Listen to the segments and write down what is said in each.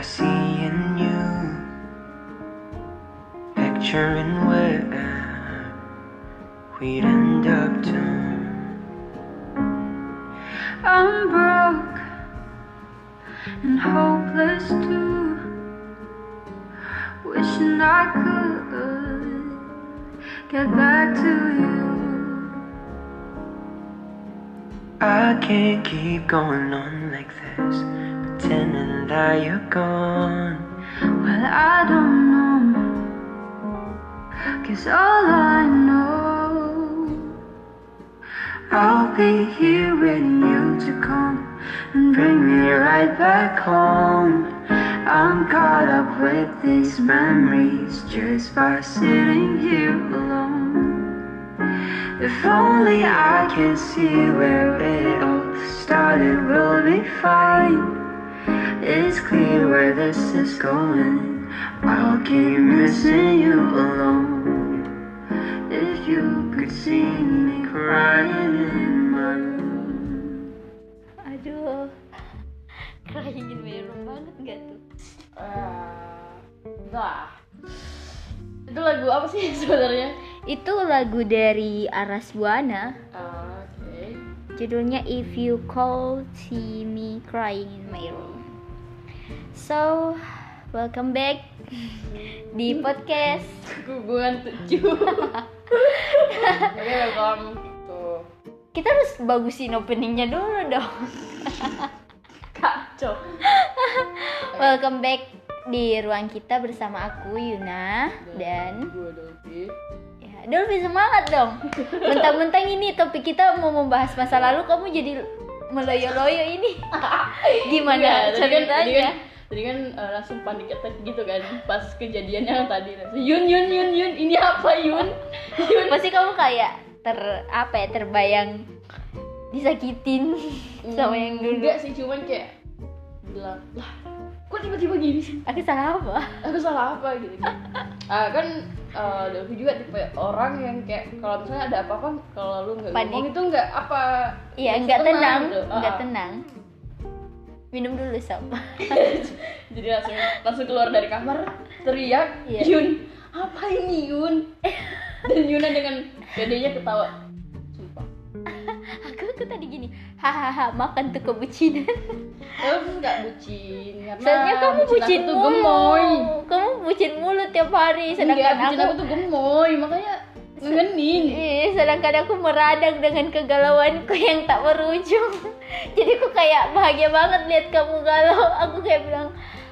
I see in you, picturing where we'd end up to. I'm broke and hopeless too. Wishing I could get back to you. I can't keep going on pretending that you're gone. Well, I don't know. Cause all I know, I'll be here waiting you to come and bring me right back home. I'm caught up with these memories just by sitting here alone. If only I can see where it all started, we'll be fine. It's clear where this is going. I'll keep missing you alone. If you could see me crying in my room. Aduh, crying in my room banget gak tuh? Ah, nah itu lagu apa sih sebenarnya Itu lagu dari Aras Buana. Ah, oke Judulnya If You Could See Me Crying in My Room. So, welcome back di podcast. hubungan tujuh oke welcome tuh Kita harus bagusin openingnya dulu dong. kacau Welcome back di ruang kita bersama aku Yuna dan gue Dolphy ya Dolphy semangat dong. Mentang-mentang ini topik kita mau membahas masa lalu kamu jadi meloyo-loyo ini. Gimana tadi kan, tadi kan, eh, langsung panik attack gitu kan pas kejadiannya tadi langsung Yun Yun Yun Yun ini apa Yun Yun Pasti kamu kayak ter apa ya terbayang disakitin sama yang dulu. enggak sih cuman kayak bilang lah kok tiba-tiba gini sih Aku salah apa? aku salah apa gitu ah kan uh, Delphi juga tipe orang yang kayak kalau misalnya ada apa-apa kalau lu nggak ngomong itu nggak apa Iya, nggak tenang, gitu. nggak Ah, tenang. Minum dulu sob. jadi langsung langsung keluar dari kamar teriak Iya. Yun apa ini Yun dan Yuna dengan pedenya ketawa sumpah aku aku tadi gini, hahaha makan tuh kebucinan. Terus nggak bucin karena Soalnya kamu bucin bucin aku tuh gemoy Kamu bucin mulu tiap hari, Enggak, sedangkan bucin aku, aku tuh gemoy makanya ngenin Ih, sedangkan aku meradang dengan kegalauanku yang tak berujung. Jadi aku kayak bahagia banget lihat kamu galau. Aku kayak bilang,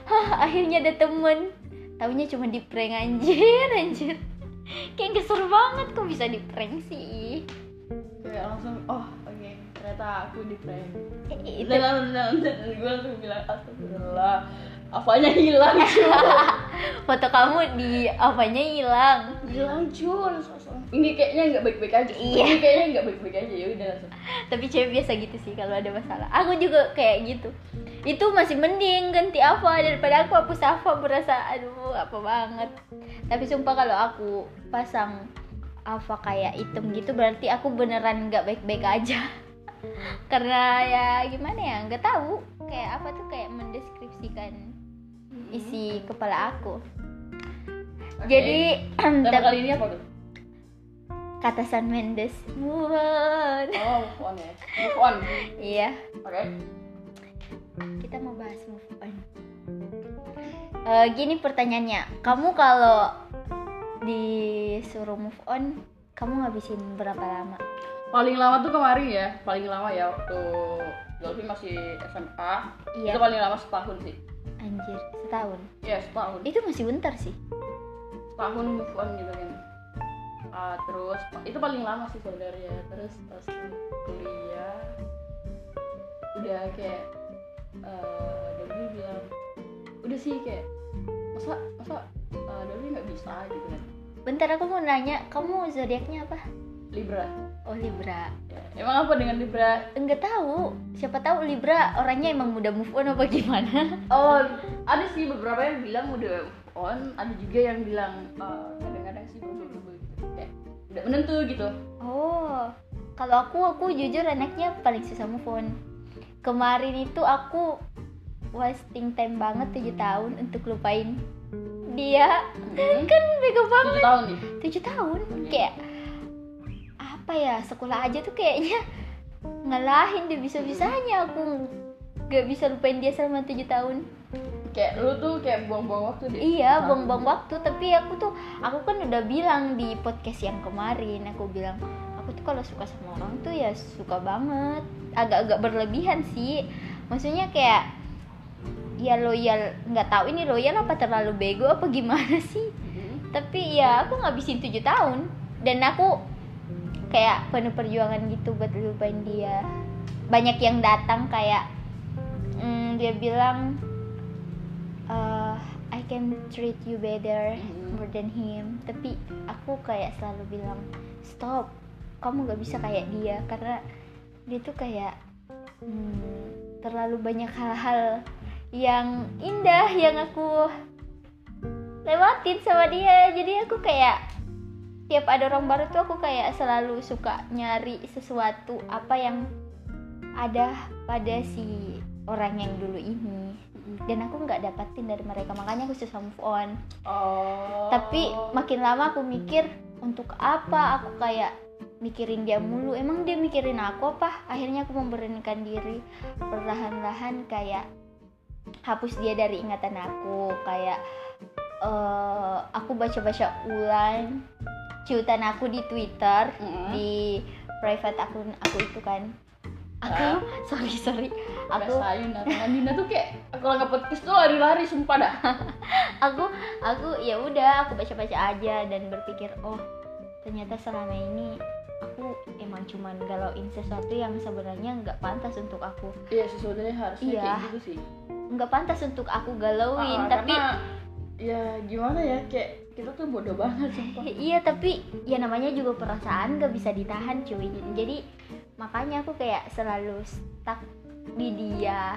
hah akhirnya ada temen. Taunya cuma di prank anjir, anjir. Kayak keser banget kok bisa di prank sih. kayak langsung oh oke ternyata aku di prank dan, gue langsung bilang astagfirullah apanya hilang cuy foto kamu di apanya hilang. hilang cuy ini kayaknya nggak baik-baik aja Iya. ini kayaknya nggak baik-baik aja ya udah langsung Tapi cewek biasa gitu sih kalau ada masalah. Aku juga kayak gitu. Itu masih mending ganti apa daripada aku hapus apa berasa aduh apa banget. Tapi sumpah kalau aku pasang apa kayak item gitu berarti aku beneran nggak baik-baik aja. Karena ya gimana ya nggak tahu kayak apa tuh kayak mendeskripsikan isi kepala aku. Oke. Jadi tema kali ini apa tuh kata San Mendes, move on. oh move on ya move on Iya. oke kita mau bahas move on. Eh, gini pertanyaannya, kamu kalau disuruh move on, kamu ngabisin berapa lama? paling lama tuh kemarin ya paling lama ya waktu Dolphy masih SMA Iya. itu paling lama setahun sih Anjir, setahun. ya setahun Itu masih bentar sih. tahun move on gitu kan Ah, terus itu paling lama sih sebenarnya terus pas kuliah udah kayak uh, Dewi bilang udah sih kayak masa masa uh, Dewi nggak bisa gitu kan Bentar aku mau nanya, kamu zodiaknya apa? Libra Oh Libra. ya. emang apa dengan Libra Enggak tahu. Siapa tahu Libra orangnya emang mudah move on apa gimana? oh ada sih beberapa yang bilang udah move on ada juga yang bilang uh, kadang-kadang sih berubah-ubah gitu kayak udah menentu gitu. Oh, kalau aku aku jujur anaknya paling susah move on. Kemarin itu aku wasting time banget 7 tahun untuk lupain dia. Mhm. kan bego tujuh banget tahun nih 7 tahun. Kayak apa ya sekolah aja tuh kayaknya ngalahin deh bisa-bisanya. Aku nggak bisa lupain dia selama 7 tahun kayak lu tuh kayak buang-buang waktu deh Iya, buang-buang waktu. Tapi aku tuh, aku kan udah bilang di podcast yang kemarin, aku bilang aku tuh kalau suka sama orang tuh ya suka banget. Agak-agak berlebihan sih. Maksudnya kayak ya loyal, nggak tahu ini loyal apa terlalu bego apa gimana sih. Mhm. Tapi ya aku ngabisin 7 tahun dan aku kayak penuh perjuangan gitu buat lupain dia. Banyak yang datang kayak mm, dia bilang uh, I can treat you better Mhm. more than him. Tapi aku kayak selalu bilang stop. Kamu nggak bisa kayak dia. Karena dia tuh kayak hmm, terlalu banyak hal-hal yang indah yang aku lewatin sama dia. Jadi aku kayak tiap ada orang baru tuh aku kayak selalu suka nyari sesuatu apa yang ada pada si orang yang dulu ini dan aku nggak dapatin dari mereka makanya aku susah move on. Oh. Tapi makin lama aku mikir untuk apa? Aku kayak mikirin dia mulu. Emang dia mikirin aku apa? Akhirnya aku memberanikan diri perlahan-lahan kayak hapus dia dari ingatan aku. Kayak eh, aku baca-baca ulang cuitan aku di Twitter Mhm. di private akun aku itu kan aku Ah. sorry sorry. Aku tangan Dina tuh kayak kalau nggak podcast tuh lari-lari sumpah dah. Aku aku ya udah aku baca-baca aja dan berpikir oh ternyata selama ini aku emang cuman galauin sesuatu yang sebenarnya nggak pantas untuk aku. Iya sebenarnya harusnya Iya. kayak gitu sih. Nggak pantas untuk aku galauin Ah, tapi karena ya gimana ya kayak kita tuh bodoh banget sumpah. Iya tapi ya namanya juga perasaan gak bisa ditahan cuy. Jadi makanya aku kayak selalu stuck di dia.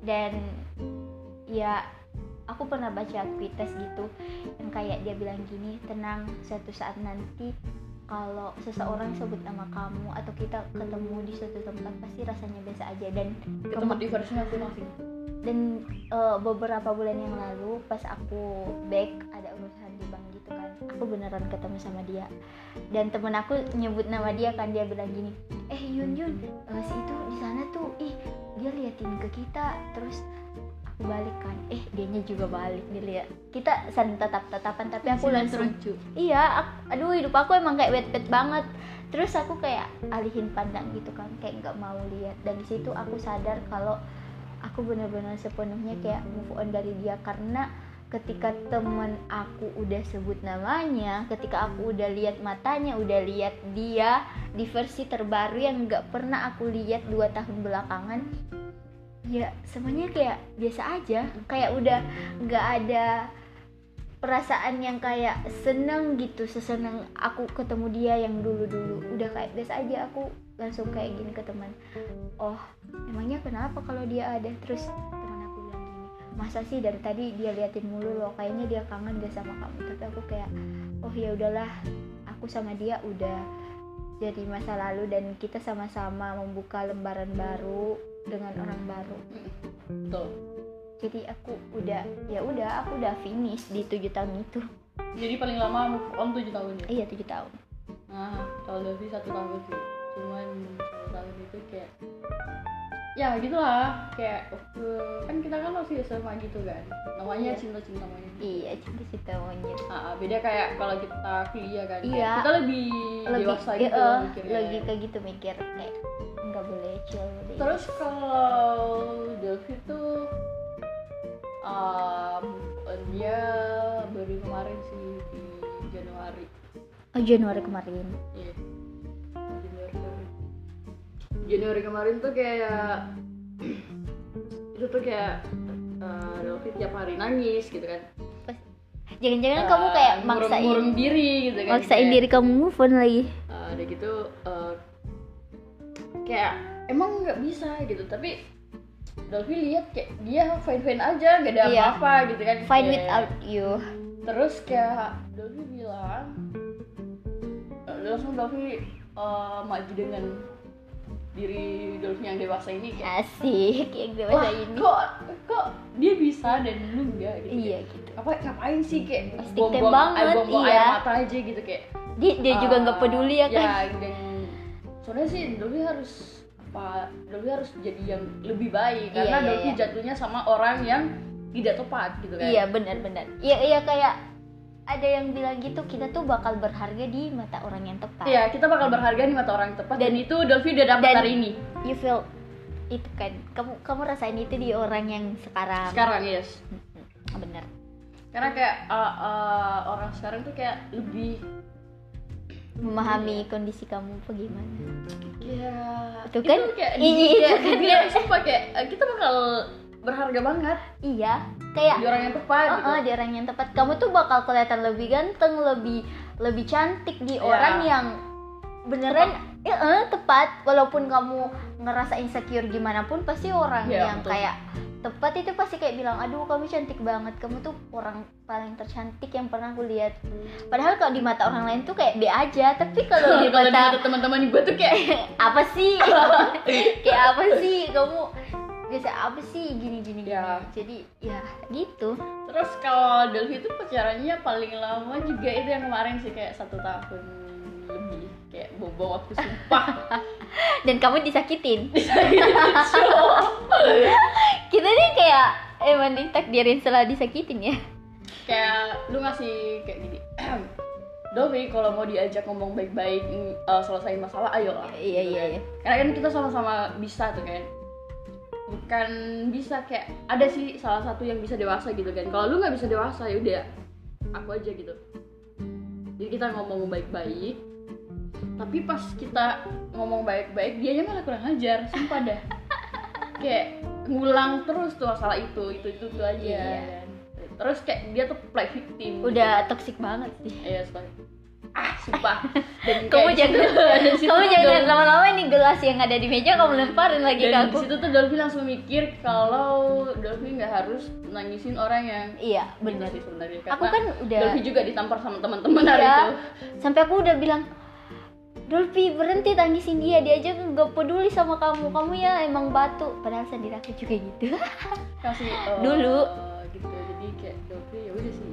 Dan ya aku pernah baca tweetes gitu yang kayak dia bilang gini tenang suatu saat nanti kalau seseorang sebut nama kamu atau kita ketemu di suatu tempat pasti rasanya biasa aja. Dan ketemu di versi masing-masing dan eh, beberapa bulan yang lalu pas aku back ada urusan di bank gitu kan aku beneran ketemu sama dia dan temen aku nyebut nama dia kan dia bilang gini eh Yun Yun eh, si itu di sana tuh ih dia liatin ke kita. Terus aku balik kan eh dianya juga balik dia lihat kita saling tatap tatapan tapi aku langsung lucu iya aku, aduh hidup aku emang kayak wet wet banget. Terus aku kayak alihin pandang gitu kan kayak nggak mau lihat dan di situ aku sadar kalau aku benar-benar sepenuhnya kayak move on dari dia karena ketika temen aku udah sebut namanya ketika aku udah lihat matanya udah lihat dia di versi terbaru yang nggak pernah aku lihat dua tahun belakangan ya semuanya kayak biasa aja. Kayak udah nggak ada perasaan yang kayak seneng gitu seseneng aku ketemu dia yang dulu dulu udah kayak biasa aja aku langsung kayak gini ke teman oh emangnya kenapa kalau dia ada? Terus masa sih dari tadi dia liatin mulu loh kayaknya dia kangen gak sama kamu. Tapi aku kayak oh ya udahlah aku sama dia udah jadi masa lalu dan kita sama-sama membuka lembaran baru dengan orang baru. Betul. Jadi aku udah ya udah aku udah finish di tujuh tahun itu. Jadi paling lama move on 7 tahun ya? Iya tujuh tahun. Nah kalau Devi satu tahun sih cuman satu tahun itu kayak ya gitulah kayak waktu kan kita kan masih SMA gitu kan namanya Iya. cinta-cinta monyet iya cinta cinta monyet Ah, beda kayak kalau kita kuliah kan Iya. kita lebih, lebih dewasa eh, gitu eh, mikirnya lagi kayak gitu mikir kayak nggak boleh chill terus kalau Delphi tuh um, dia baru kemarin sih di Januari oh, Januari kemarin Iya. Januari kemarin. Januari kemarin tuh kayak itu tuh kayak uh, Delphi tiap hari nangis gitu kan. jangan-jangan Uh, kamu kayak ngurung- maksain ngurung diri gitu kan. maksain Kayak, diri kamu move on lagi uh, udah gitu uh, kayak emang nggak bisa gitu tapi Delphi lihat kayak dia fine fine aja gak ada Iya. apa-apa gitu kan fine Kayak- without you terus kayak Delphi bilang eh, langsung Delphi eh, maju dengan diri Dolphy yang dewasa ini kayak asik yang wah dewasa ini. kok kok dia bisa dan lu enggak? Gitu iya gitu. Apa ngapain sih? Kayak Pasti buang-buang banget, air, buang-buang iya. air mata aja gitu kayak dia, dia juga ah, nggak peduli ya kan? ya dan soalnya sih Dolphy harus apa Dolphy harus jadi yang lebih baik karena Iya, iya, Dolphy iya. jatuhnya sama orang yang tidak tepat gitu kan. Iya benar-benar iya iya kayak ada yang bilang gitu kita tuh bakal berharga di mata orang yang tepat. Iya, kita bakal berharga di mata orang yang tepat. Dan, Dan- itu Dolphy udah dapat hari ini. you feel itu kan. Kamu kamu rasain itu di orang yang sekarang. Sekarang yes. Bener. Karena kayak uh, uh, orang sekarang tuh kayak lebih memahami kondisi kamu apa gimana. Ya Itu kan? kayak Iya, itu kan. dibilang sumpah kayak uh, kita bakal berharga banget iya kayak di orang yang tepat Oh, gitu oh, di orang yang tepat. Kamu tuh bakal kelihatan lebih ganteng, lebih lebih cantik di Iya. orang yang beneran ya, eh, tepat. Walaupun kamu ngerasa insecure gimana pun, pasti orang Iya, yang betul. kayak tepat itu pasti kayak bilang, aduh kamu cantik banget, kamu tuh orang paling tercantik yang pernah aku lihat. Padahal kalau di mata orang lain tuh kayak B aja, tapi kalau di kalau di mata mata teman-teman gue tuh kayak apa sih? kayak apa sih kamu? Biasa apa sih? Gini-gini gini. Ya. Jadi ya gitu. terus kalau Dolphy itu pacarannya paling lama juga itu yang kemarin sih kayak satu tahun lebih. Kayak bobo waktu sumpah. Dan kamu disakitin. kita nih kayak emang ditakdirin setelah disakitin ya. Kayak lu ngasih kayak gini. Dolphy kalau mau diajak ngomong baik-baik uh, selesaiin masalah ayo lah iya iya iya. Karena kan kita sama-sama bisa tuh kan bukan bisa kayak ada sih salah satu yang bisa dewasa gitu kan. Kalau lu nggak bisa dewasa ya udah aku aja gitu. Jadi kita ngomong baik-baik tapi pas kita ngomong baik-baik dia malah kurang ajar sumpah dah. Kayak ngulang terus tuh masalah itu itu itu tuh aja. Iya. terus kayak dia tuh play victim udah toxic banget sih. Iya sekali ah sumpah. Dan kamu di jangan kamu jangan lama-lama ini gelas yang ada di meja kamu lemparin lagi ke dan aku. di situ tuh Dolphy langsung mikir kalau Dolphy nggak harus nangisin orang yang iya benar sih sebenarnya. Aku kan udah Dolphy juga ditampar sama teman-teman hari Iya. itu. Sampai aku udah bilang Dolphy berhenti tangisin dia. Dia aja nggak peduli sama kamu. Kamu ya emang batu. Padahal sendiri aku juga gitu. Kasih eh, Dulu. gitu. Jadi kayak Dolphy ya udah sih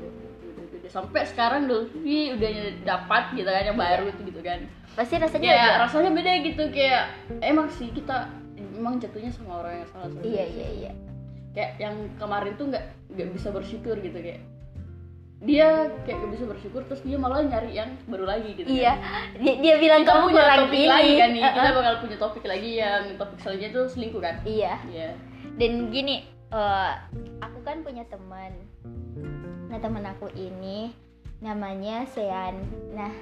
ya sampai sekarang Dolphy udah dapat gitu kan yang baru tuh gitu kan. Pasti rasanya agak- rasanya beda gitu kayak emang sih kita emang jatuhnya sama orang yang salah sebenarnya iya iya iya. Kayak yang kemarin tuh nggak nggak bisa bersyukur gitu kayak dia kayak gak bisa bersyukur terus dia malah nyari yang baru lagi gitu iya. kan. dia, dia bilang kita kamu punya kurang topik ini. lagi kan nih kita bakal punya topik lagi yang topik selanjutnya tuh selingkuh kan. Iya. Iya. Dan gini eh, aku kan punya teman nah teman aku ini namanya Sean. Nah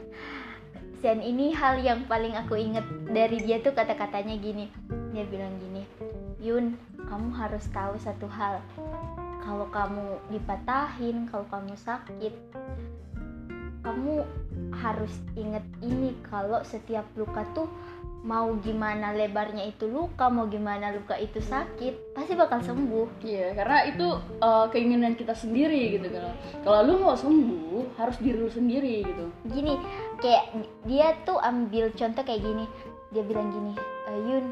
Sean ini hal yang paling aku inget dari dia tuh kata-katanya gini. Dia bilang gini Yun kamu harus tahu satu hal. Kalau kamu dipatahin kalau kamu sakit kamu harus inget ini. Kalau setiap luka tuh mau gimana lebarnya itu luka mau gimana luka itu sakit pasti bakal sembuh. Iya karena itu uh, keinginan kita sendiri gitu kan. Kalau lu mau sembuh harus diri lu sendiri gitu. Gini kayak dia tuh ambil contoh kayak gini. Dia bilang gini "Eh, Yun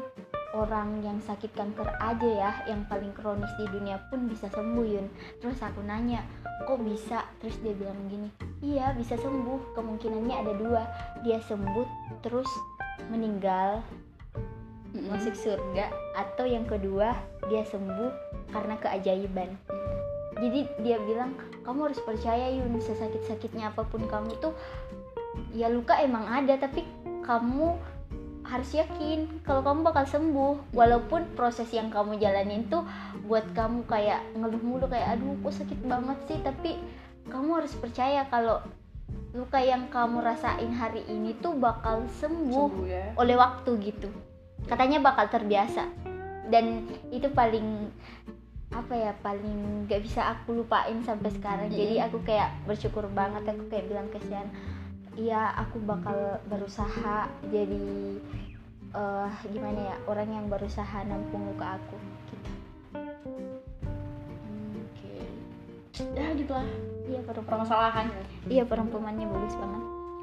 orang yang sakit kanker aja ya yang paling kronis di dunia pun bisa sembuh Yun. Terus aku nanya kok bisa? Terus dia bilang gini iya bisa sembuh. Kemungkinannya ada dua. Dia sembuh terus meninggal masuk surga atau yang kedua dia sembuh karena keajaiban. Jadi dia bilang kamu harus percaya Yun sesakit-sakitnya apa pun kamu tuh ya luka emang ada tapi kamu harus yakin kalau kamu bakal sembuh. Walaupun proses yang kamu jalanin tuh buat kamu kayak ngeluh mulu kayak aduh kok sakit banget sih? Tapi kamu harus percaya kalau luka yang kamu rasain hari ini tuh bakal sembuh sembuh ya. oleh waktu gitu. Katanya bakal terbiasa. Dan itu paling apa ya paling gak bisa aku lupain sampai sekarang. Jadi aku kayak bersyukur banget aku kayak bilang ke Sian iya aku bakal berusaha jadi eh gimana ya orang yang berusaha nampung luka aku ya gitulah iya perempuan. Permasalahan. Iya perempuannya bagus banget.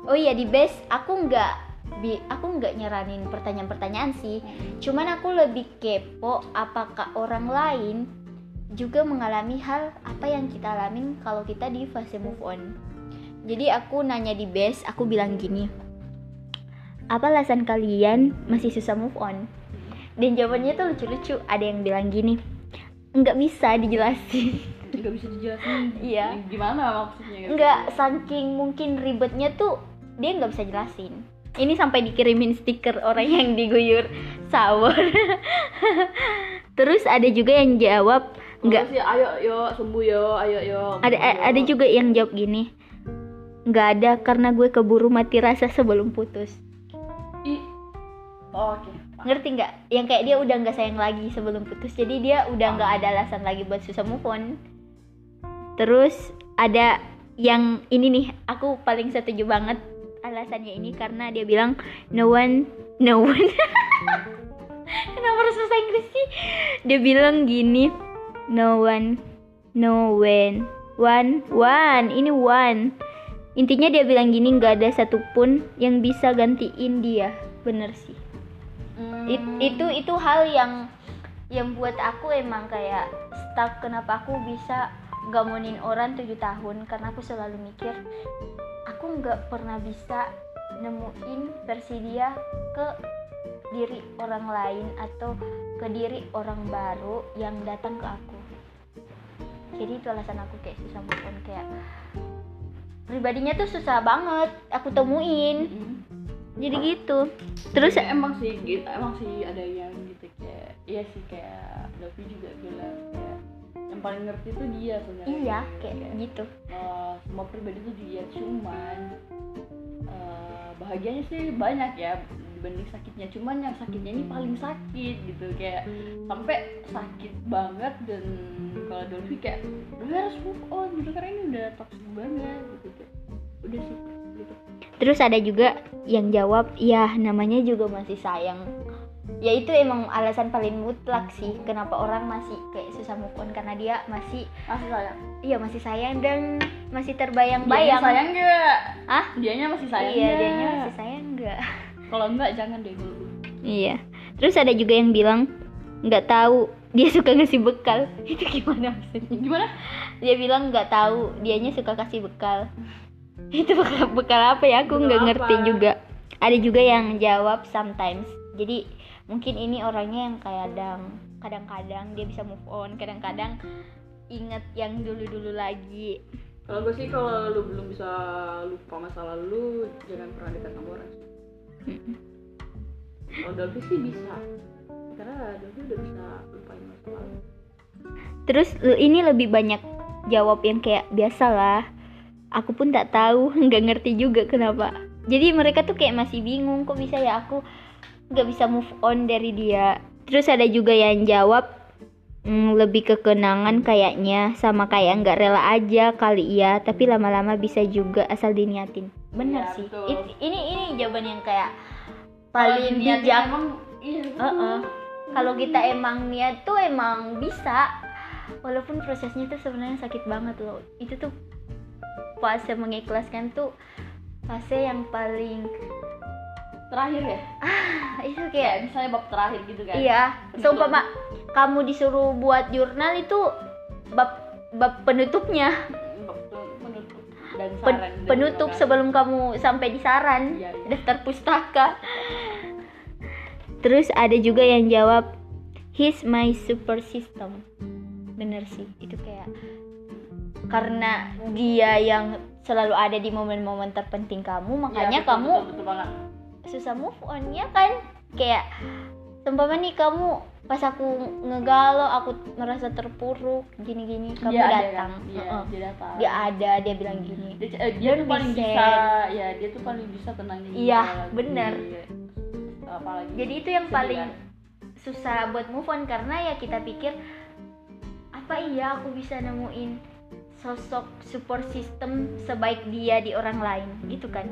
Oh iya di base aku nggak bi aku nggak nyaranin pertanyaan-pertanyaan sih. Cuman aku lebih kepo apakah orang lain juga mengalami hal apa yang kita alamin kalau kita di fase move on. Jadi aku nanya di base aku bilang gini apa alasan kalian masih susah move on? Dan jawabannya tuh lucu-lucu. Ada yang bilang gini nggak bisa dijelasin nggak bisa dijelasin. Iya. gimana maksudnya? Nggak saking mungkin ribetnya tuh dia nggak bisa jelasin. Ini sampai dikirimin stiker orang yang diguyur sawur terus ada juga yang jawab nggak. sih ayo yo sembuh yo ayo yo ada ada juga yang jawab gini nggak ada karena gue keburu mati rasa sebelum putus. Ih. Oh, oke ngerti nggak? Yang kayak dia udah nggak sayang lagi sebelum putus jadi dia udah nggak ada alasan lagi buat susah move on terus ada yang ini nih aku paling setuju banget alasannya ini karena dia bilang no one no one. Kenapa harus bahasa Inggris sih? Dia bilang gini no one no when one one ini one. Intinya dia bilang gini nggak ada satupun yang bisa gantiin dia. Bener sih. It- itu itu hal yang yang buat aku emang kayak stuck kenapa aku bisa gamonin orang tujuh tahun karena aku selalu mikir aku nggak pernah bisa nemuin versi dia ke diri orang lain atau ke diri orang baru yang datang ke aku. Jadi itu alasan aku kayak susah move on kayak pribadinya tuh susah banget aku temuin. Jadi gitu. Terus Terus emang sih gitu, emang sih ada yang gitu kayak iya sih kayak Davi juga bilang paling ngerti tuh dia sebenarnya. iya kayak gitu eh, semua pribadi tuh dia cuman eh, bahagianya sih banyak ya dibanding sakitnya cuman yang sakitnya ini paling sakit gitu kayak sampai sakit banget dan kalau Dolphy kayak udah harus move on gitu karena ini udah toxic banget gitu kayak udah sih gitu Terus ada juga yang jawab, ya namanya juga masih sayang. Ya itu emang alasan paling mutlak sih kenapa orang masih kayak susah move on karena dia masih masih sayang iya masih sayang dan masih Dianya terbayang-bayang. sayang nggak Hah? dianya masih sayang Iya, dianya masih sayang enggak? kalau enggak jangan deh dulu Iya. Terus ada juga yang bilang nggak tahu dia suka ngasih bekal. Itu gimana maksudnya? gimana Dia bilang nggak tahu dianya suka kasih bekal. Itu bekal, bekal apa ya? Aku nggak ngerti juga. Ada juga yang jawab sometimes. Jadi mungkin ini orangnya yang kadang kadang-kadang dia bisa move on, kadang-kadang inget yang dulu-dulu lagi. kalau gue sih kalau lu belum bisa lupa masa lalu jangan pernah dekat sama orang kalau Dolphy sih bisa karena Dolphy udah bisa lupain masa lalu Terus ini lebih banyak jawab yang kayak biasalah. Aku pun tak tahu, nggak ngerti juga kenapa. Jadi mereka tuh kayak masih bingung kok bisa ya aku nggak bisa move on dari dia. Terus ada juga yang jawab "Hmm, lebih ke kenangan kayaknya sama kayak nggak rela aja kali iya, tapi lama-lama bisa juga asal diniatin. Bener Iya, sih. It- ini ini jawaban yang kayak paling bijak. emang iya betul. Heeh. Kalau kita emang niat tuh emang bisa. Walaupun prosesnya tuh sebenarnya sakit banget loh. Itu tuh fase mengikhlaskan tuh fase yang paling terakhir ya ah, itu kayak kayak misalnya bab terakhir gitu kan iya. Betul. Seumpama kamu disuruh buat jurnal itu bab bab penutupnya, bab penutup dan Pen- saran dan penutup sebelum kamu sampai di saran Iya, iya. daftar pustaka. Terus ada juga yang jawab he's my super system. Bener sih, itu kayak karena dia yang selalu ada di momen-momen terpenting kamu, makanya betul, kamu betul, betul banget susah move on ya kan? Kayak seumpama nih kamu pas aku ngegalau, aku merasa terpuruk, gini-gini, kamu Dia ada datang. kan? Iya, Heeh. dia datang Dia ada, dia bilang gini. dia, eh, dia tuh Don't be paling bisa ya dia tuh paling bisa tenangin Iya, dia apalagi Jadi itu yang paling kan. susah buat move on karena ya kita pikir apa iya aku bisa nemuin sosok support system sebaik dia di orang lain gitu kan.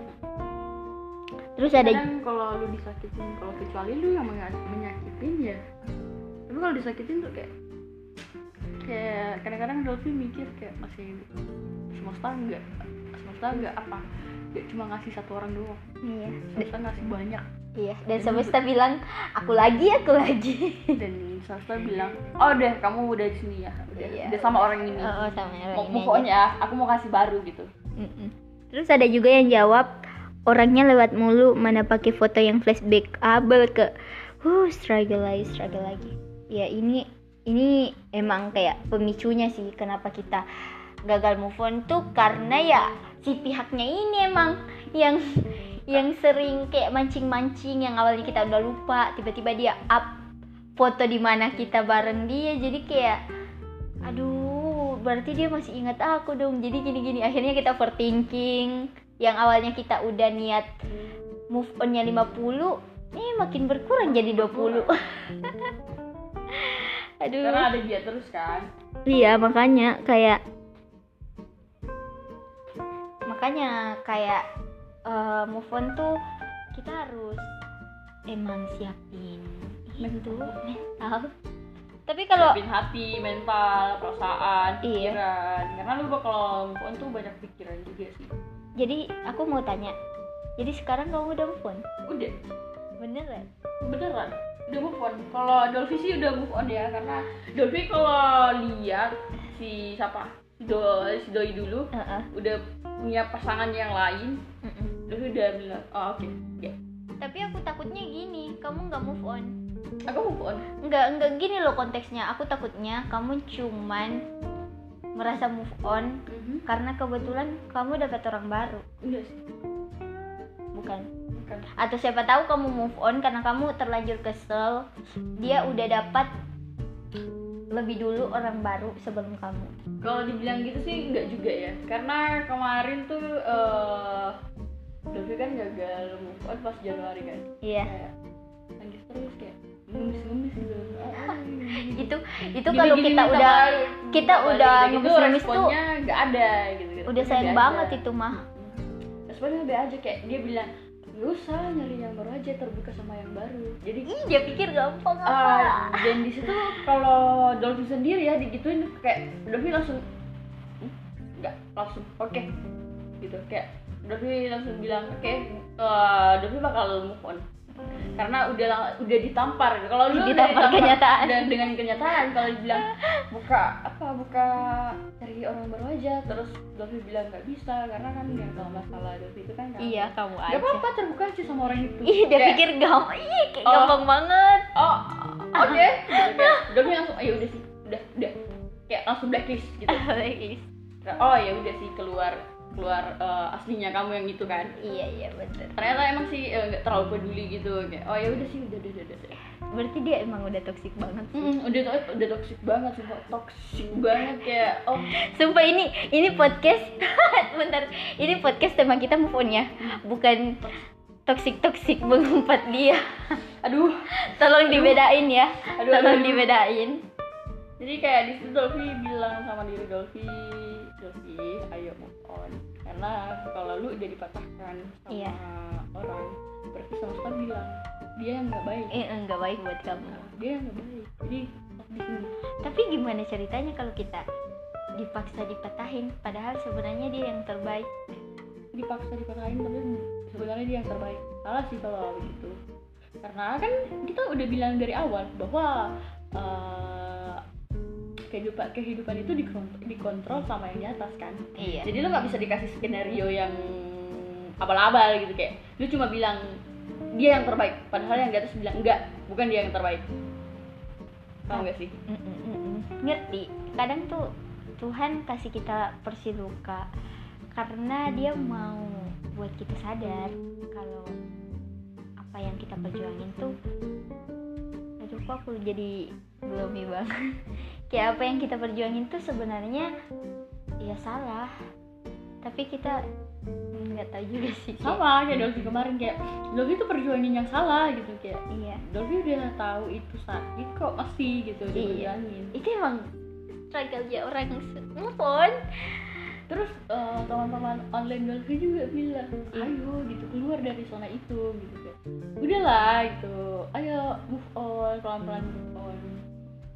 Terus ada kadang kalau lu disakitin kalau kecuali lu yang menya- menyakitin ya. Tapi kalau disakitin tuh kayak kayak kadang-kadang Dolphy mikir kayak masih semesta enggak semesta enggak apa gak cuma ngasih satu orang doang. Iya. Semesta ngasih banyak. Iya dan semesta bilang aku lagi aku lagi. Dan semesta bilang oh deh kamu udah di sini ya udah, Iya. udah sama orang ini. Oh, oh, sama orang mau ini move aja. ya aku mau kasih baru gitu. Mm-mm. Terus ada juga yang jawab orangnya lewat mulu mana pakai foto yang flashback abel ke. Huh struggle lagi struggle lagi. Ya ini ini emang kayak pemicunya sih kenapa kita gagal move on tuh karena ya si pihaknya ini emang yang yang sering kayak mancing-mancing yang awalnya kita udah lupa tiba-tiba dia up foto di mana kita bareng dia jadi kayak aduh berarti dia masih ingat aku dong. Jadi gini-gini akhirnya kita overthinking yang awalnya kita udah niat move onnya 50 eh makin berkurang jadi 20 aduh. Karena ada dia terus kan. Iya makanya kayak makanya kayak eh, move on tuh kita harus emang siapin itu mental. tapi kalau siapin hati mental perasaan Iya. pikiran. Karena lu kalau move on tuh banyak pikiran juga sih jadi aku mau tanya. Jadi sekarang kamu udah move on? Udah. Beneran? Beneran. Udah move on. Kalau Dolphy sih udah move on ya karena Dolphy kalau lihat si siapa? Si Doi, si Doi dulu Heeh. udah punya pasangan yang lain Mm-mm. Dolphy udah bilang oh oke ya. Tapi aku takutnya gini kamu nggak move on. Aku move on? Nggak nggak gini loh konteksnya. Aku takutnya kamu cuman merasa move on karena kebetulan kamu dapat orang baru. Enggak sih bukan. Bukan. Atau siapa tahu kamu move on karena kamu terlanjur kesel. Dia udah dapat lebih dulu orang baru sebelum kamu. Kalau dibilang gitu sih enggak juga ya. Karena kemarin tuh eh Dolphy kan gagal move on pas Januari kan. Iya. Kayak nangis terus kayak ngemis-ngemis gitu. Itu itu kalau kita udah kita udah ngemis-ngemis tuh responnya nggak ada gitu, gitu udah sayang banget itu mah. Responnya be aja kayak dia bilang gak usah nyari yang baru aja terbuka sama yang baru. Jadi Ih, dia pikir gampang apa? Dan di situ kalau Dolphy sendiri ya digituin kayak Dolphy langsung "Hmm, nggak langsung oke gitu. Kayak Dolphy langsung bilang oke eh, Dolphy bakal move on karena udah udah ditampar. Kalau lu udah Ditampar kenyataan. dan dengan kenyataan kalau dibilang buka apa buka cari orang baru aja. Terus Dolphy bilang nggak bisa karena kan yang kalau masalah Dolphy itu kan iya kamu Gak aja. apa-apa terbuka aja sama orang itu. Ih dia Kayak, pikir gampang ih kayak Oh. gampang banget. Oh oke gitu kayak Dolphy langsung oh ya udah sih udah udah. Kayak langsung blacklist gitu. Guys. oh ya udah sih keluar keluar eh, aslinya kamu yang itu kan? Iya iya bener ternyata emang sih eh, nggak terlalu peduli gitu kayak oh ya udah sih udah udah udah, udah. berarti dia emang udah toxic banget sih. Mm, udah udah toxic banget sih toxic banget kayak oh. Sumpah ini ini podcast bentar. Ini podcast tema kita move on ya. Bukan toxic toxic mengumpat dia. Aduh. Tolong dibedain ya. Aduh, tolong aduh. dibedain. Jadi kayak di situ Dolphy bilang sama diri Dolphy Dolphy ayo karena kalau lu udah dipatahkan sama Iya. orang berarti semesta bilang dia yang nggak baik. Eh enggak baik buat kamu. Dia yang nggak baik. Jadi stop di sini. Tapi gimana ceritanya kalau kita dipaksa dipatahin? Padahal sebenarnya dia yang terbaik. Dipaksa dipatahin tapi sebenarnya dia yang terbaik. Salah sih kalau begitu karena kan kita udah bilang dari awal bahwa eh, kehidupan kehidupan itu dikon- dikontrol sama yang di atas kan? Iya. Jadi lu nggak bisa dikasih skenario yang abal-abal gitu kayak lu cuma bilang dia yang terbaik padahal yang di atas bilang enggak bukan dia yang terbaik. Paham gak sih? Mm, mm, mm, mm. ngerti. Kadang tuh Tuhan kasih kita persi luka karena dia mau buat kita sadar kalau apa yang kita perjuangin tuh aduh kok aku jadi gloomy banget kayak apa yang kita perjuangin tuh sebenarnya ya salah. Tapi kita nggak tahu juga sih sama kayak Dolphy kemarin kayak Dolphy tuh perjuangin yang salah gitu kayak iya. Dolphy udah tahu itu sakit kok masih gitu Iya. diperjuangin itu emang struggle ya orang move on terus eh, teman-teman online Dolphy juga bilang ayo gitu keluar dari zona itu gitu kayak udahlah gitu ayo move on pelan-pelan move on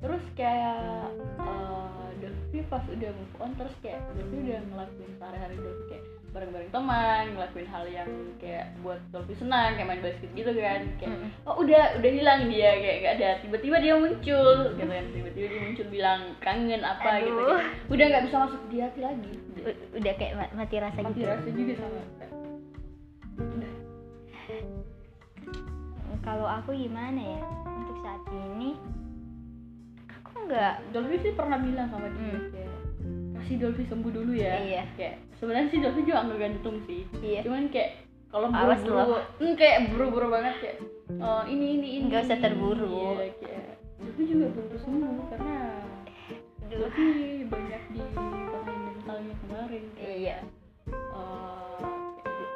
terus kayak eh, Dolphy pas udah move on terus kayak Dolphy udah ngelakuin sehari-hari Dolphy kayak bareng-bareng teman ngelakuin hal yang kayak buat Dolphy senang kayak main basket gitu kan kayak oh udah udah hilang dia kayak gak ada tiba-tiba dia muncul gitu kan tiba-tiba dia muncul bilang kangen apa gitu Aduh. kayak, udah nggak bisa masuk di hati lagi. U- udah kayak ma- mati rasa mati gitu. rasa juga sama udah. Kalau aku gimana ya untuk saat ini aku nggak Dolphy sih pernah bilang sama dia Hmm. kayak kasih Dolphy sembuh dulu ya Iya. kayak sebenarnya sih Dolphy juga nggak gantung sih iya cuman kayak kalau buru-buru hmm, kayak buru-buru banget kayak oh, ini ini ini Nggak usah terburu. iya, kayak Dolphy juga butuh sembuh karena. Dolphy banyak di mentalnya kemarin kayak iya eh,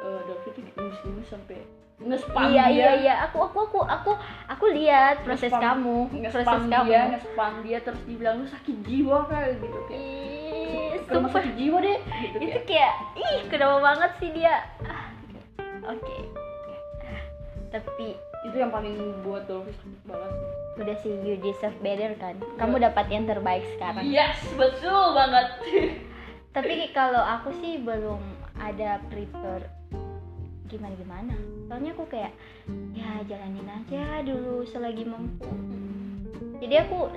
eh, Dolphy tuh ngemis-ngemis sampai nge-spam iya dia. iya. Iya aku aku aku aku aku lihat proses kamu proses kamu. dia nge-spam dia terus dibilang lu sakit jiwa kayak gitu kayak. Ih, sakit jiwa deh gitu itu kayak. kayak ih kenapa banget sih dia. Oke. Tapi itu yang paling buat sakit banget. Sih udah sih you deserve better kan? Kamu dapat yang terbaik sekarang. Yes betul banget. Tapi kalau aku sih belum ada prepare gimana gimana soalnya aku kayak ya jalanin aja dulu selagi mampu. Jadi aku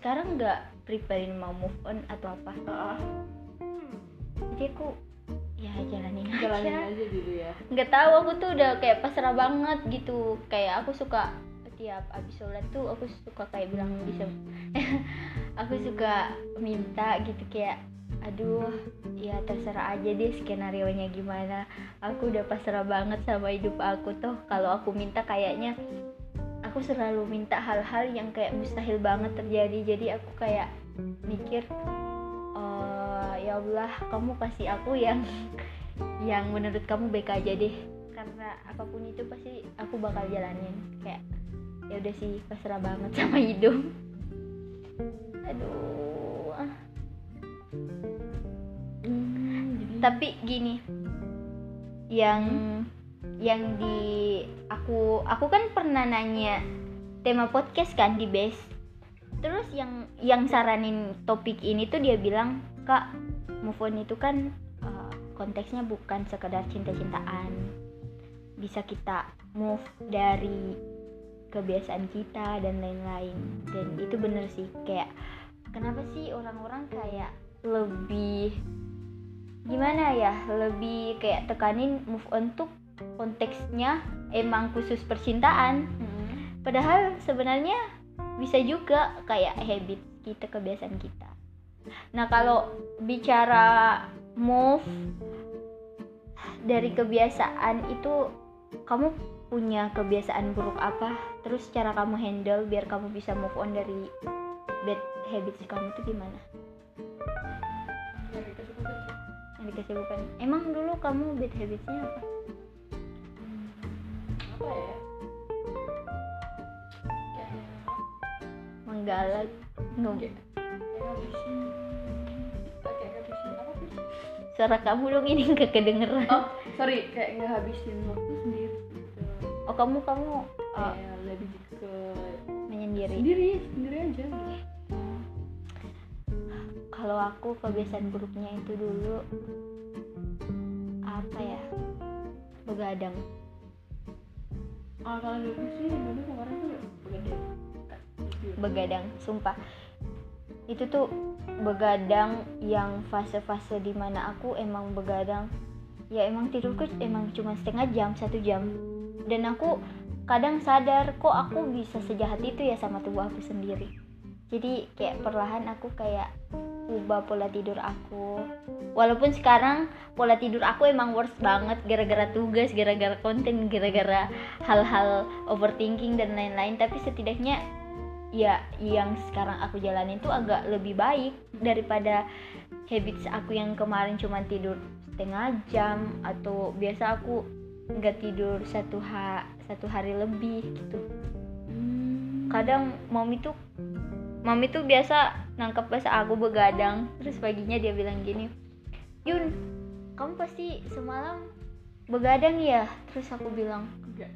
sekarang nggak preparein mau move on atau apa. Jadi aku ya jalanin jalanin aja aja dulu ya. Nggak tahu aku tuh udah kayak pasrah banget gitu. Kayak aku suka tiap abis sholat tuh aku suka kayak bilang bisa. Aku suka minta gitu kayak aduh ya terserah aja deh skenario nya gimana. Aku udah pasrah banget sama hidup aku tuh kalau aku minta kayaknya aku selalu minta hal-hal yang kayak mustahil banget terjadi. Jadi aku kayak mikir "Eh, ya Allah kamu kasih aku yang yang menurut kamu baik aja deh. Karena apa pun itu pasti aku bakal jalanin. Kayak ya udah sih pasrah banget sama hidup. Aduh. Hmm, tapi gini. Yang yang di aku aku kan pernah nanya tema podcast kan di base terus yang yang saranin topik ini tuh dia bilang kak move on itu kan uh, konteksnya bukan sekedar cinta-cintaan. Bisa kita move dari kebiasaan kita dan lain-lain. Dan itu bener sih kayak kenapa sih orang-orang kayak lebih gimana ya lebih kayak tekanin move on tuh konteksnya emang khusus percintaan. Hmm, padahal sebenarnya bisa juga kayak habit kita kebiasaan kita. Nah kalau bicara move dari kebiasaan itu kamu punya kebiasaan buruk apa? Terus cara kamu handle biar kamu bisa move on dari bad habits kamu itu gimana sih. yang dikasih bukan emang dulu kamu bad habitsnya apa? Apa ya? Menggalak sih? Suara kamu dong ini nggak kedengeran. Oh sorry. Kayak ngabisin waktu sendiri. Gitu oh kamu kamu uh, lebih ke menyendiri. sendiri sendiri aja. gitu. Kalau aku kebiasaan buruknya itu dulu apa ya begadang. Kalau dulu sih dulu kemarin tuh begadang. Begadang sumpah. Itu tuh begadang yang fase-fase di mana aku emang begadang. Ya emang tidurku emang cuma setengah jam satu jam. Dan aku kadang sadar kok aku bisa sejahat itu ya sama tubuh aku sendiri. Jadi kayak perlahan aku kayak ubah pola tidur aku. Walaupun sekarang pola tidur aku emang worst banget gara-gara tugas gara-gara konten gara-gara hal-hal overthinking dan lain-lain. Tapi setidaknya ya yang sekarang aku jalanin tuh agak lebih baik daripada habits aku yang kemarin cuma tidur setengah jam atau biasa aku nggak tidur satu ha satu hari lebih gitu. Kadang mami tuh mami tuh biasa nangkep bahasa aku begadang. Terus paginya dia bilang gini Yun kamu pasti semalam begadang ya? Terus aku bilang enggak.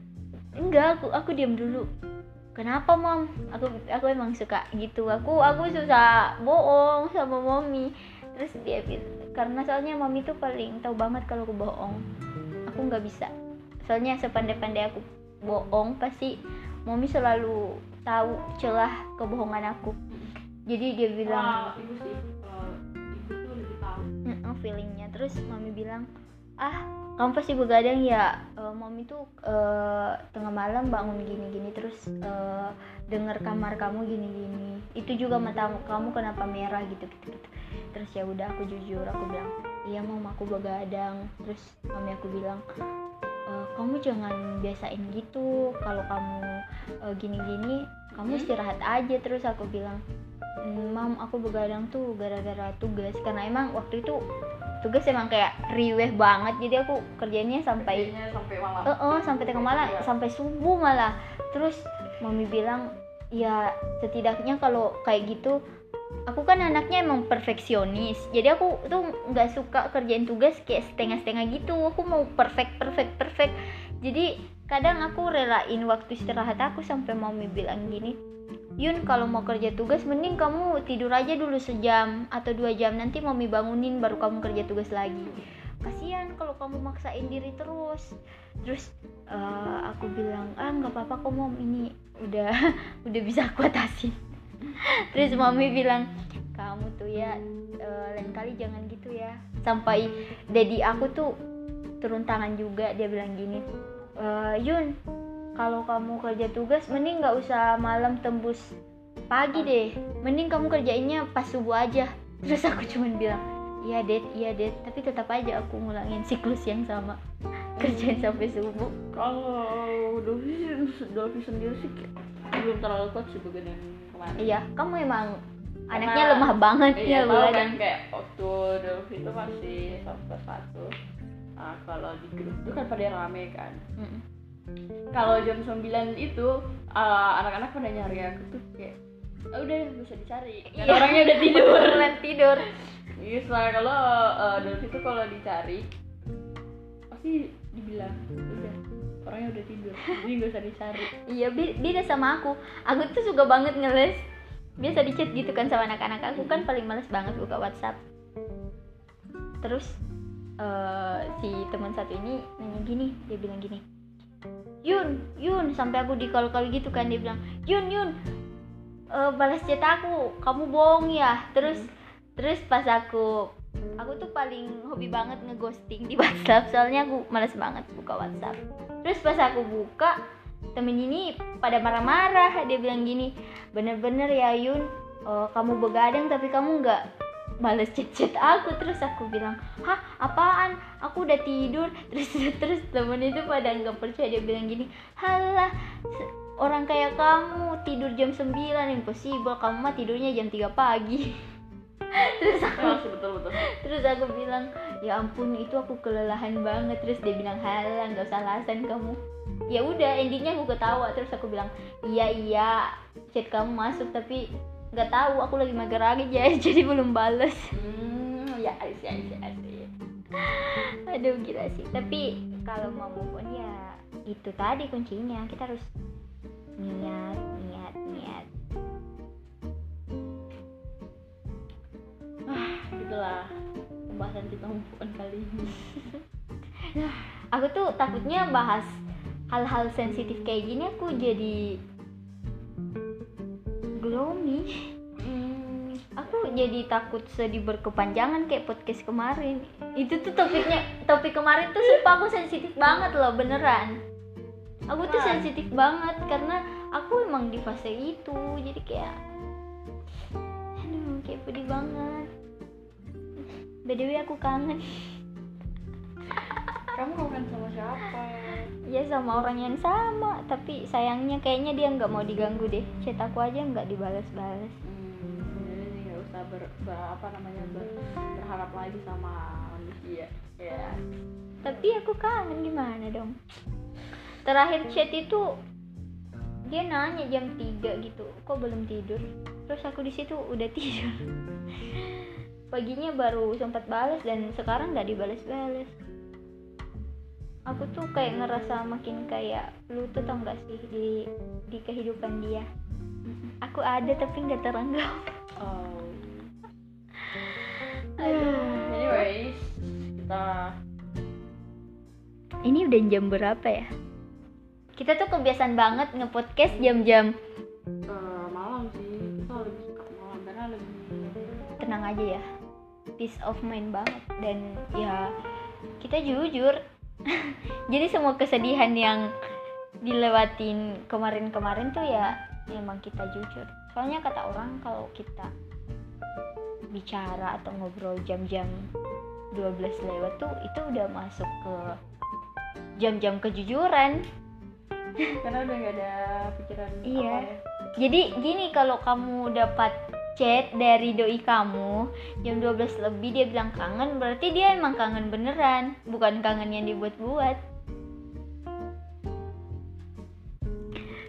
Enggak aku aku diam dulu. Kenapa mom aku aku emang suka gitu. Aku aku susah bohong sama mommy terus dia bilang karena soalnya mami tuh paling tahu banget kalau aku bohong. Aku nggak bisa. Soalnya sepandai-pandai aku bohong pasti mommy selalu tahu celah kebohongan aku. Jadi dia bilang ibu sih eh, ibu tuh lebih tahu. Feelingnya. Terus mami bilang ah kamu pasti begadang ya. Eh, mami tuh eh, tengah malam bangun gini-gini terus eh, dengar kamar kamu gini-gini. Itu juga mata kamu kenapa merah gitu gitu, gitu. terus ya udah aku jujur aku bilang iya mam aku begadang. Terus mami aku bilang "Eh, kamu jangan biasain gitu. Kalau kamu eh, gini-gini kamu Hmm? istirahat aja. Terus aku bilang "Hmm, mam aku begadang tuh gara-gara tugas. Karena emang waktu itu tugas emang kayak riweh banget. Jadi aku kerjanya sampai Kayaknya sampai malam. Eh eh, sampai tengah malam Iya. sampai subuh malah. Terus mami bilang ya setidaknya kalau kayak gitu aku kan anaknya emang perfeksionis. Jadi aku tuh nggak suka kerjain tugas kayak setengah-setengah gitu. Aku mau perfect perfect perfect. Jadi kadang aku relain waktu istirahat aku sampai mami bilang gini Yun kalau mau kerja tugas mending kamu tidur aja dulu sejam atau dua jam. Nanti mami bangunin baru kamu kerja tugas lagi. Kasihan kalau kamu maksain diri terus. Terus eh, aku bilang ah nggak apa-apa kok mom. Ini udah udah bisa aku atasin terus mami bilang kamu tuh ya eh, lain kali jangan gitu ya. Sampai dedi aku tuh turun tangan juga dia bilang gini "Eh, Yun kalau kamu kerja tugas mending nggak usah malam tembus pagi deh. Mending kamu kerjainnya pas subuh aja. Terus aku cuman bilang iya det iya det tapi tetap aja aku ngulangin siklus yang sama kerjain sampai subuh. Kalau Dovi Dovi sendiri sih belum terlalu kuat sih begadang kemarin. Iya kamu emang Karena- anaknya lemah banget iya ya tahu kan kayak waktu Dovi itu masih sampai satu. Nah, kalau di grup itu kan pada rame kan. Mm-mm. kalau jam 9 itu uh, anak-anak pada nyari aku tuh kayak "Ah, udah bisa dicari. Iya. orangnya udah tidur. Beneran tidur. Iya setelah kalau uh, Dovi itu kalau dicari pasti dibilang udah orangnya udah tidur jadi nggak usah dicari. Iya be- beda sama aku. Aku tuh suka banget ngeles. Biasa di chat gitu kan sama anak-anak aku kan paling males banget buka WhatsApp. Terus eh, si teman satu ini nanya gini dia bilang gini Yun Yun sampai aku di call call gitu kan dia bilang Yun Yun eh, balas chat aku kamu bohong ya? Terus terus pas aku aku tuh paling hobi banget ngeghosting di WhatsApp soalnya aku males banget buka WhatsApp. Terus pas aku buka temen ini pada marah-marah dia bilang gini bener-bener ya Yun eh, kamu begadang tapi kamu nggak males chat-chat aku. Terus aku bilang hah apaan? Aku udah tidur. Terus terus temen itu pada nggak percaya dia bilang gini halah orang kayak kamu tidur jam 9 impossible. Kamu mah tidurnya jam 3 pagi terus aku masih betul betul. terus aku bilang ya ampun itu aku kelelahan banget. Terus dia bilang halah nggak usah alasan kamu. Ya udah endingnya aku ketawa. Terus aku bilang iya iya chat kamu masuk tapi nggak tahu aku lagi mager aja jadi belum bales. Hmm ya asyik asyik asyik aduh gila sih. Tapi kalau mau move on ya itu tadi kuncinya. Kita harus niat niat niat gitulah pembahasan kita on kali ini. Aku tuh takutnya bahas hal-hal sensitif kayak gini aku jadi gloomy. Hmm, aku jadi takut sedih berkepanjangan kayak podcast kemarin. Itu tuh topiknya topik kemarin tuh sumpah aku sensitif banget loh beneran. Aku tuh sensitif banget karena aku emang di fase itu jadi kayak aduh kayak pedih banget btw aku kangen. Kamu kangen sama siapa? Ya sama orang yang sama. Tapi sayangnya kayaknya dia nggak mau diganggu deh. Chat aku aja nggak dibalas-balas hmm, jadi nggak usah ber, ber- apa namanya ber- berharap lagi sama manusia ya. Tapi aku kangen gimana dong? Terakhir chat itu dia nanya jam 3 gitu. Kok belum tidur? Terus aku di situ udah tidur paginya baru sempat balas dan sekarang nggak dibalas-balas aku tuh kayak ngerasa makin kayak lu tuh tau gak sih di di kehidupan dia. Aku ada tapi nggak teranggap oh. Aduh. anyways kita ini udah jam berapa ya? Kita tuh kebiasaan banget nge-podcast jam-jam. Eh, malam sih. Kita lebih suka malam karena lebih tenang aja ya peace of mind banget dan ya kita jujur jadi semua kesedihan yang dilewatin kemarin-kemarin tuh ya emang kita jujur soalnya kata orang kalau kita bicara atau ngobrol jam-jam 12 lewat tuh itu udah masuk ke jam-jam kejujuran karena udah nggak ada pikiran Iya. apa ya. Jadi gini kalau kamu dapat chat dari doi kamu jam 12 lebih dia bilang kangen berarti dia emang kangen beneran bukan kangen yang dibuat-buat.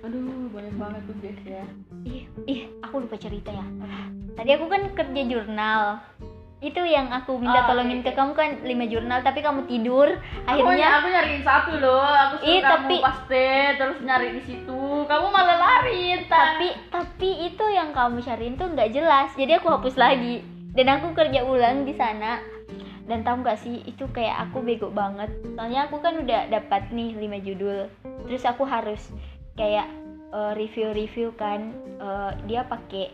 Aduh banyak banget tuh guys ya. Ih ih aku lupa cerita ya. Tadi aku kan kerja jurnal. Itu yang aku minta Ah, tolongin iya, ke kamu kan 5 jurnal tapi kamu tidur. Aku, akhirnya aku nyariin satu loh aku suruh Ih, kamu tapi- paste terus nyari di situ kamu malah lari entar tapi tapi itu yang kamu cariin tuh nggak jelas. Jadi aku hapus lagi. Dan aku kerja ulang di sana. Dan tahu nggak sih itu kayak aku bego banget. Soalnya aku kan udah dapat nih 5 judul. Terus aku harus kayak eh, review-review kan. Eh, dia pakai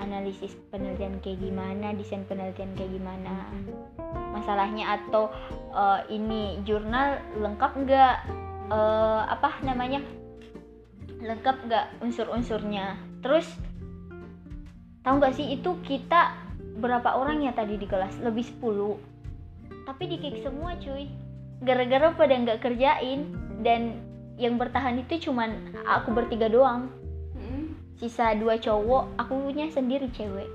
analisis penelitian kayak gimana desain penelitian kayak gimana. Masalahnya atau eh, ini jurnal lengkap nggak? Eh, apa namanya lengkap nggak unsur-unsurnya. Terus tahu nggak sih itu kita berapa orang ya tadi di kelas? Lebih 10 tapi di kick semua cuy. Gara-gara pada nggak kerjain dan yang bertahan itu cuman aku bertiga doang. Mm. sisa dua cowok akunya sendiri cewek.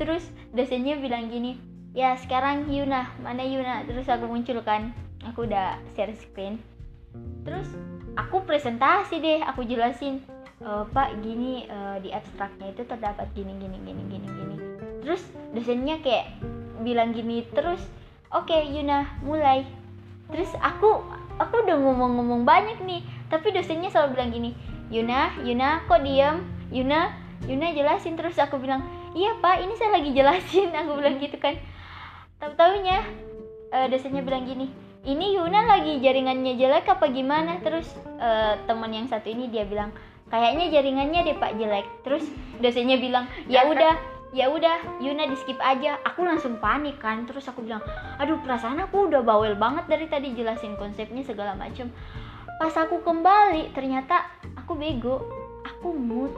Terus dosennya bilang gini ya sekarang Yuna mana Yuna? Terus aku muncul kan aku udah share screen. Terus aku presentasi deh aku jelasin. "E, pak gini e, di abstraknya itu terdapat gini gini gini gini gini. Terus dosennya kayak bilang gini terus oke Yuna mulai. Terus aku aku udah ngomong-ngomong banyak nih tapi dosennya selalu bilang gini Yuna Yuna kok diam Yuna Yuna jelasin. Terus aku bilang iya pak ini saya lagi jelasin. Aku bilang gitu kan. Tahu taunya eh, dosennya bilang gini ini Yuna lagi jaringannya jelek apa gimana? Terus eh, teman yang satu ini dia bilang kayaknya jaringannya deh pak jelek. Terus dosennya bilang ya udah ya udah Yuna di skip aja. Aku langsung panik kan terus aku bilang aduh perasaan aku udah bawel banget dari tadi jelasin konsepnya segala macem. Pas aku kembali ternyata aku bego aku mood.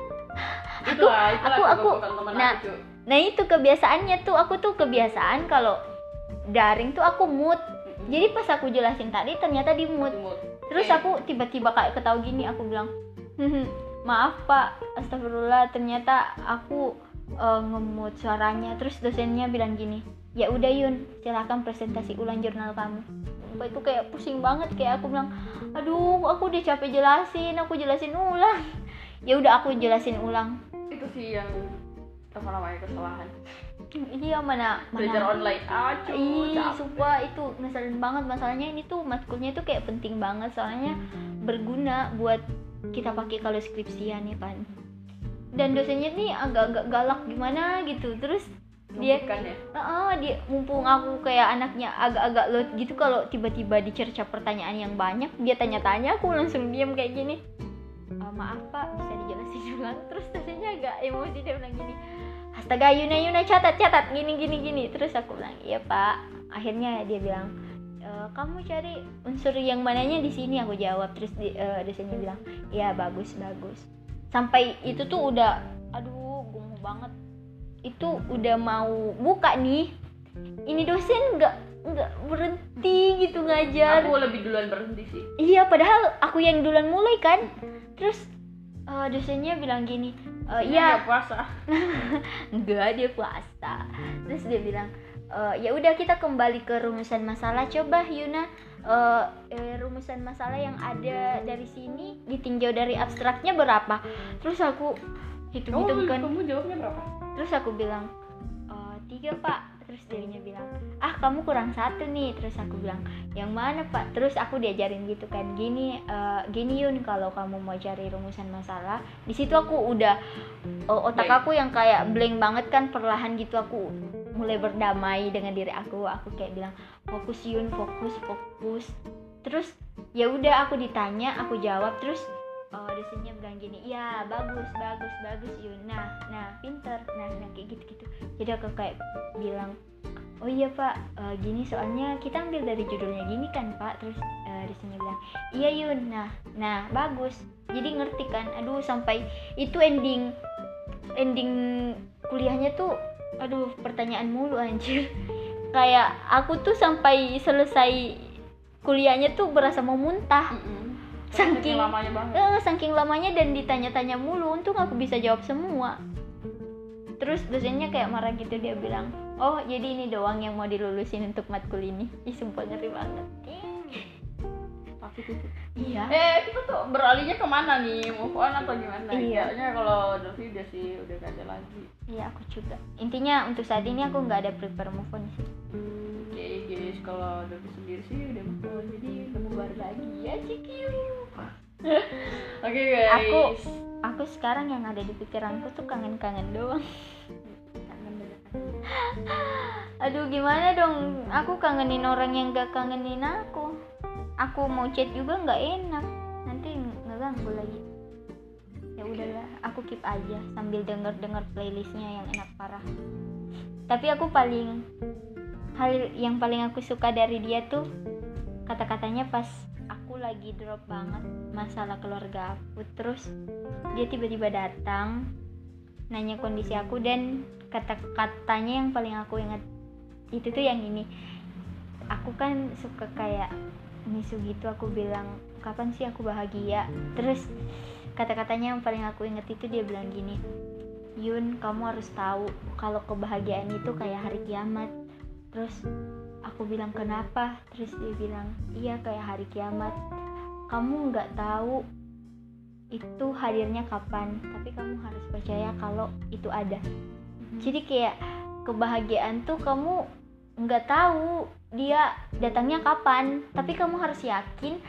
Itulah itulah aku- aku- teman nah, aku, nah itu kebiasaannya tuh aku tuh kebiasaan kalau daring tuh aku mood. Jadi pas aku jelasin tadi ternyata di mood. Terus aku tiba-tiba kayak ketawa gini aku bilang "Hmm, maaf pak. Astagfirullah ternyata aku eh, ngemut suaranya. Terus dosennya bilang gini ya udah Yun silahkan presentasi ulang jurnal kamu. Sumpah itu kayak pusing banget. Kayak aku bilang aduh aku udah capek jelasin aku jelasin ulang. Ya udah aku jelasin ulang. Itu sih yang apa namanya kesalahan iya mana mana belajar online ah Ih, capek. sumpah itu ngeselin banget masalahnya ini tuh matkulnya tuh kayak penting banget soalnya berguna buat kita pakai kalau skripsian ya kan. Dan dosennya nih agak-agak galak gimana gitu. Terus dia Membuktikan ya Heeh, dia mumpung aku kayak anaknya agak-agak lot gitu kalau tiba-tiba dicerca pertanyaan yang banyak, dia tanya-tanya aku langsung diam kayak gini. "Eh, maaf Pak, bisa dijelasin ulang. Terus dosennya agak emosi dia bilang gini. Astaga Yuna Yuna catat catat gini gini gini. Terus aku bilang, "Iya, Pak." Akhirnya dia bilang, "E, kamu cari unsur yang mananya di sini." Aku jawab. Terus di, eh, dosennya bilang, "Iya, bagus, bagus." Sampai itu tuh udah aduh, gumu banget itu udah mau buka nih ini dosen nggak nggak berhenti gitu ngajar aku lebih duluan berhenti sih iya padahal aku yang duluan mulai kan terus eh, dosennya bilang gini "Eh, iya. puasa? Enggak dia puasa. Terus dia bilang "Eh, ya udah kita kembali ke rumusan masalah. Coba Yuna eh, eh, rumusan masalah yang ada dari sini ditinjau dari abstraknya berapa? Terus aku hitung-hitung kamu kan kamu jawabnya berapa? Terus aku bilang "Eh, tiga pak terus dirinya bilang ah kamu kurang satu nih. Terus aku bilang yang mana pak? Terus aku diajarin gitu kan gini eh, gini Yun kalau kamu mau cari rumusan masalah. Di situ aku udah oh, otak aku yang kayak blank banget kan perlahan gitu aku mulai berdamai dengan diri aku. Aku kayak bilang fokus Yun fokus fokus. Terus ya udah aku ditanya aku jawab. Terus oh dosennya bilang gini ya bagus bagus bagus. Yun nah nah pinter. Nah nah kayak gitu gitu jadi aku kayak bilang oh iya pak eh, gini soalnya kita ambil dari judulnya gini kan pak. Terus eh, dosennya bilang iya Yun nah nah bagus. Jadi ngerti kan aduh sampai itu ending ending kuliahnya tuh aduh pertanyaan mulu anjir. Kayak aku tuh sampai selesai kuliahnya tuh berasa mau muntah. Saking Saking- lamanya banget. Eh, saking lamanya dan ditanya-tanya mulu untung aku bisa jawab semua. Terus dosennya kayak marah gitu dia bilang oh jadi ini doang yang mau dilulusin untuk matkul ini. Ih sumpah ngeri banget tapi itu iya. Eh kita tuh beralihnya ke mana nih? Move on atau gimana? Iya. kayaknya kalau Dovi udah sih udah gak ada lagi. Iya aku juga. Intinya untuk saat ini aku nggak ada prepare move on sih. Oke guys. Kalau Dovi sendiri sih udah move on. Jadi ketemu baru lagi. Ya cikiu oke guys. Aku aku sekarang yang ada di pikiranku tuh kangen-kangen doang. Kangen banget aduh gimana dong? Aku kangenin orang yang gak kangenin aku aku mau chat juga nggak enak. Nanti ngeganggu lagi. Ya udahlah aku keep aja sambil denger denger playlistnya yang enak parah. Tapi aku paling hal yang paling aku suka dari dia tuh kata-katanya pas aku lagi drop banget masalah keluarga aku terus dia tiba-tiba datang nanya kondisi aku dan kata-katanya yang paling aku ingat itu tuh yang ini. Aku kan suka kayak misu gitu aku bilang kapan sih aku bahagia? Terus kata-katanya yang paling aku inget itu dia bilang gini Yun kamu harus tahu kalau kebahagiaan itu kayak hari kiamat. Terus aku bilang kenapa? Terus dia bilang iya kayak hari kiamat. Kamu nggak tahu itu hadirnya kapan tapi kamu harus percaya kalau itu ada. Jadi kayak kebahagiaan tuh kamu nggak tahu dia datangnya kapan. Tapi kamu harus yakin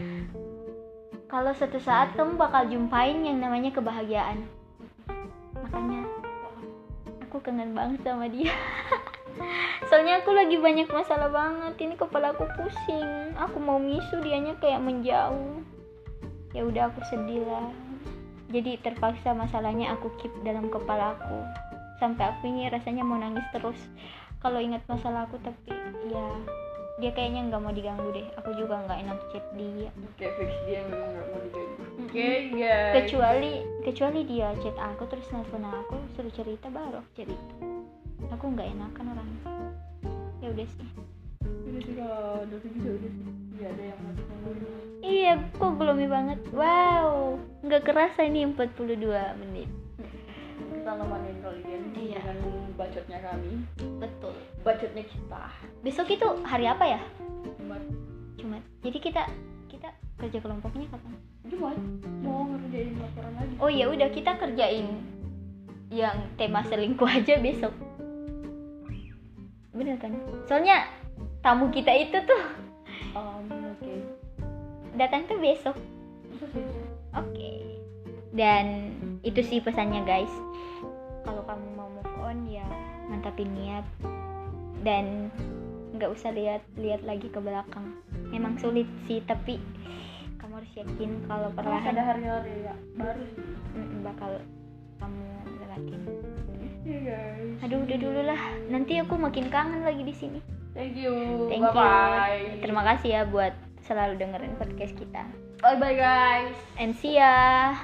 kalau suatu saat kamu bakal jumpain yang namanya kebahagiaan. Makanya aku kangen banget sama dia. Soalnya aku lagi banyak masalah banget. Ini kepala aku pusing. Aku mau misu dianya kayak menjauh. Ya udah aku sedih lah. Jadi terpaksa masalahnya aku keep dalam kepala aku sampai aku ini rasanya mau nangis terus kalau ingat masalah aku tapi ya dia kayaknya nggak mau diganggu deh. Aku juga nggak enak chat dia. Oke fix dia memang gak mau diganggu. Oke guys. Kecuali kecuali dia chat aku terus nelfon aku suruh cerita baru aku cerita aku nggak enakan orangnya. Ya udah sih. Udah sih kalau Dovi juga udah sih. Ada yang masuk. Iya kok gloomy banget. Wow nggak kerasa ini 42 menit kita nemenin kalian Iya. dengan bacotnya kami. Betul. Bacotnya kita. Besok itu hari apa ya? Jumat. Jumat. Jadi kita kita kerja kelompoknya kapan? Jumat. Mau ngerjain laporan lagi. Oh ya udah kita kerjain yang tema selingkuh aja besok. Bener kan? Soalnya tamu kita itu tuh um, oke. datang tuh besok. Oke. Dan itu sih pesannya guys kalau kamu mau move on ya mantapin niat. Dan nggak usah lihat lihat lagi ke belakang. Memang sulit sih tapi kamu harus yakin kalau Karena ada hari-hari ya baru. Bakal kamu lewatin Iya guys. Aduh udah dulu lah. Nanti aku makin kangen lagi di sini. Thank you. Thank bye bye you terima kasih ya buat selalu dengerin podcast kita. Bye bye guys. And see ya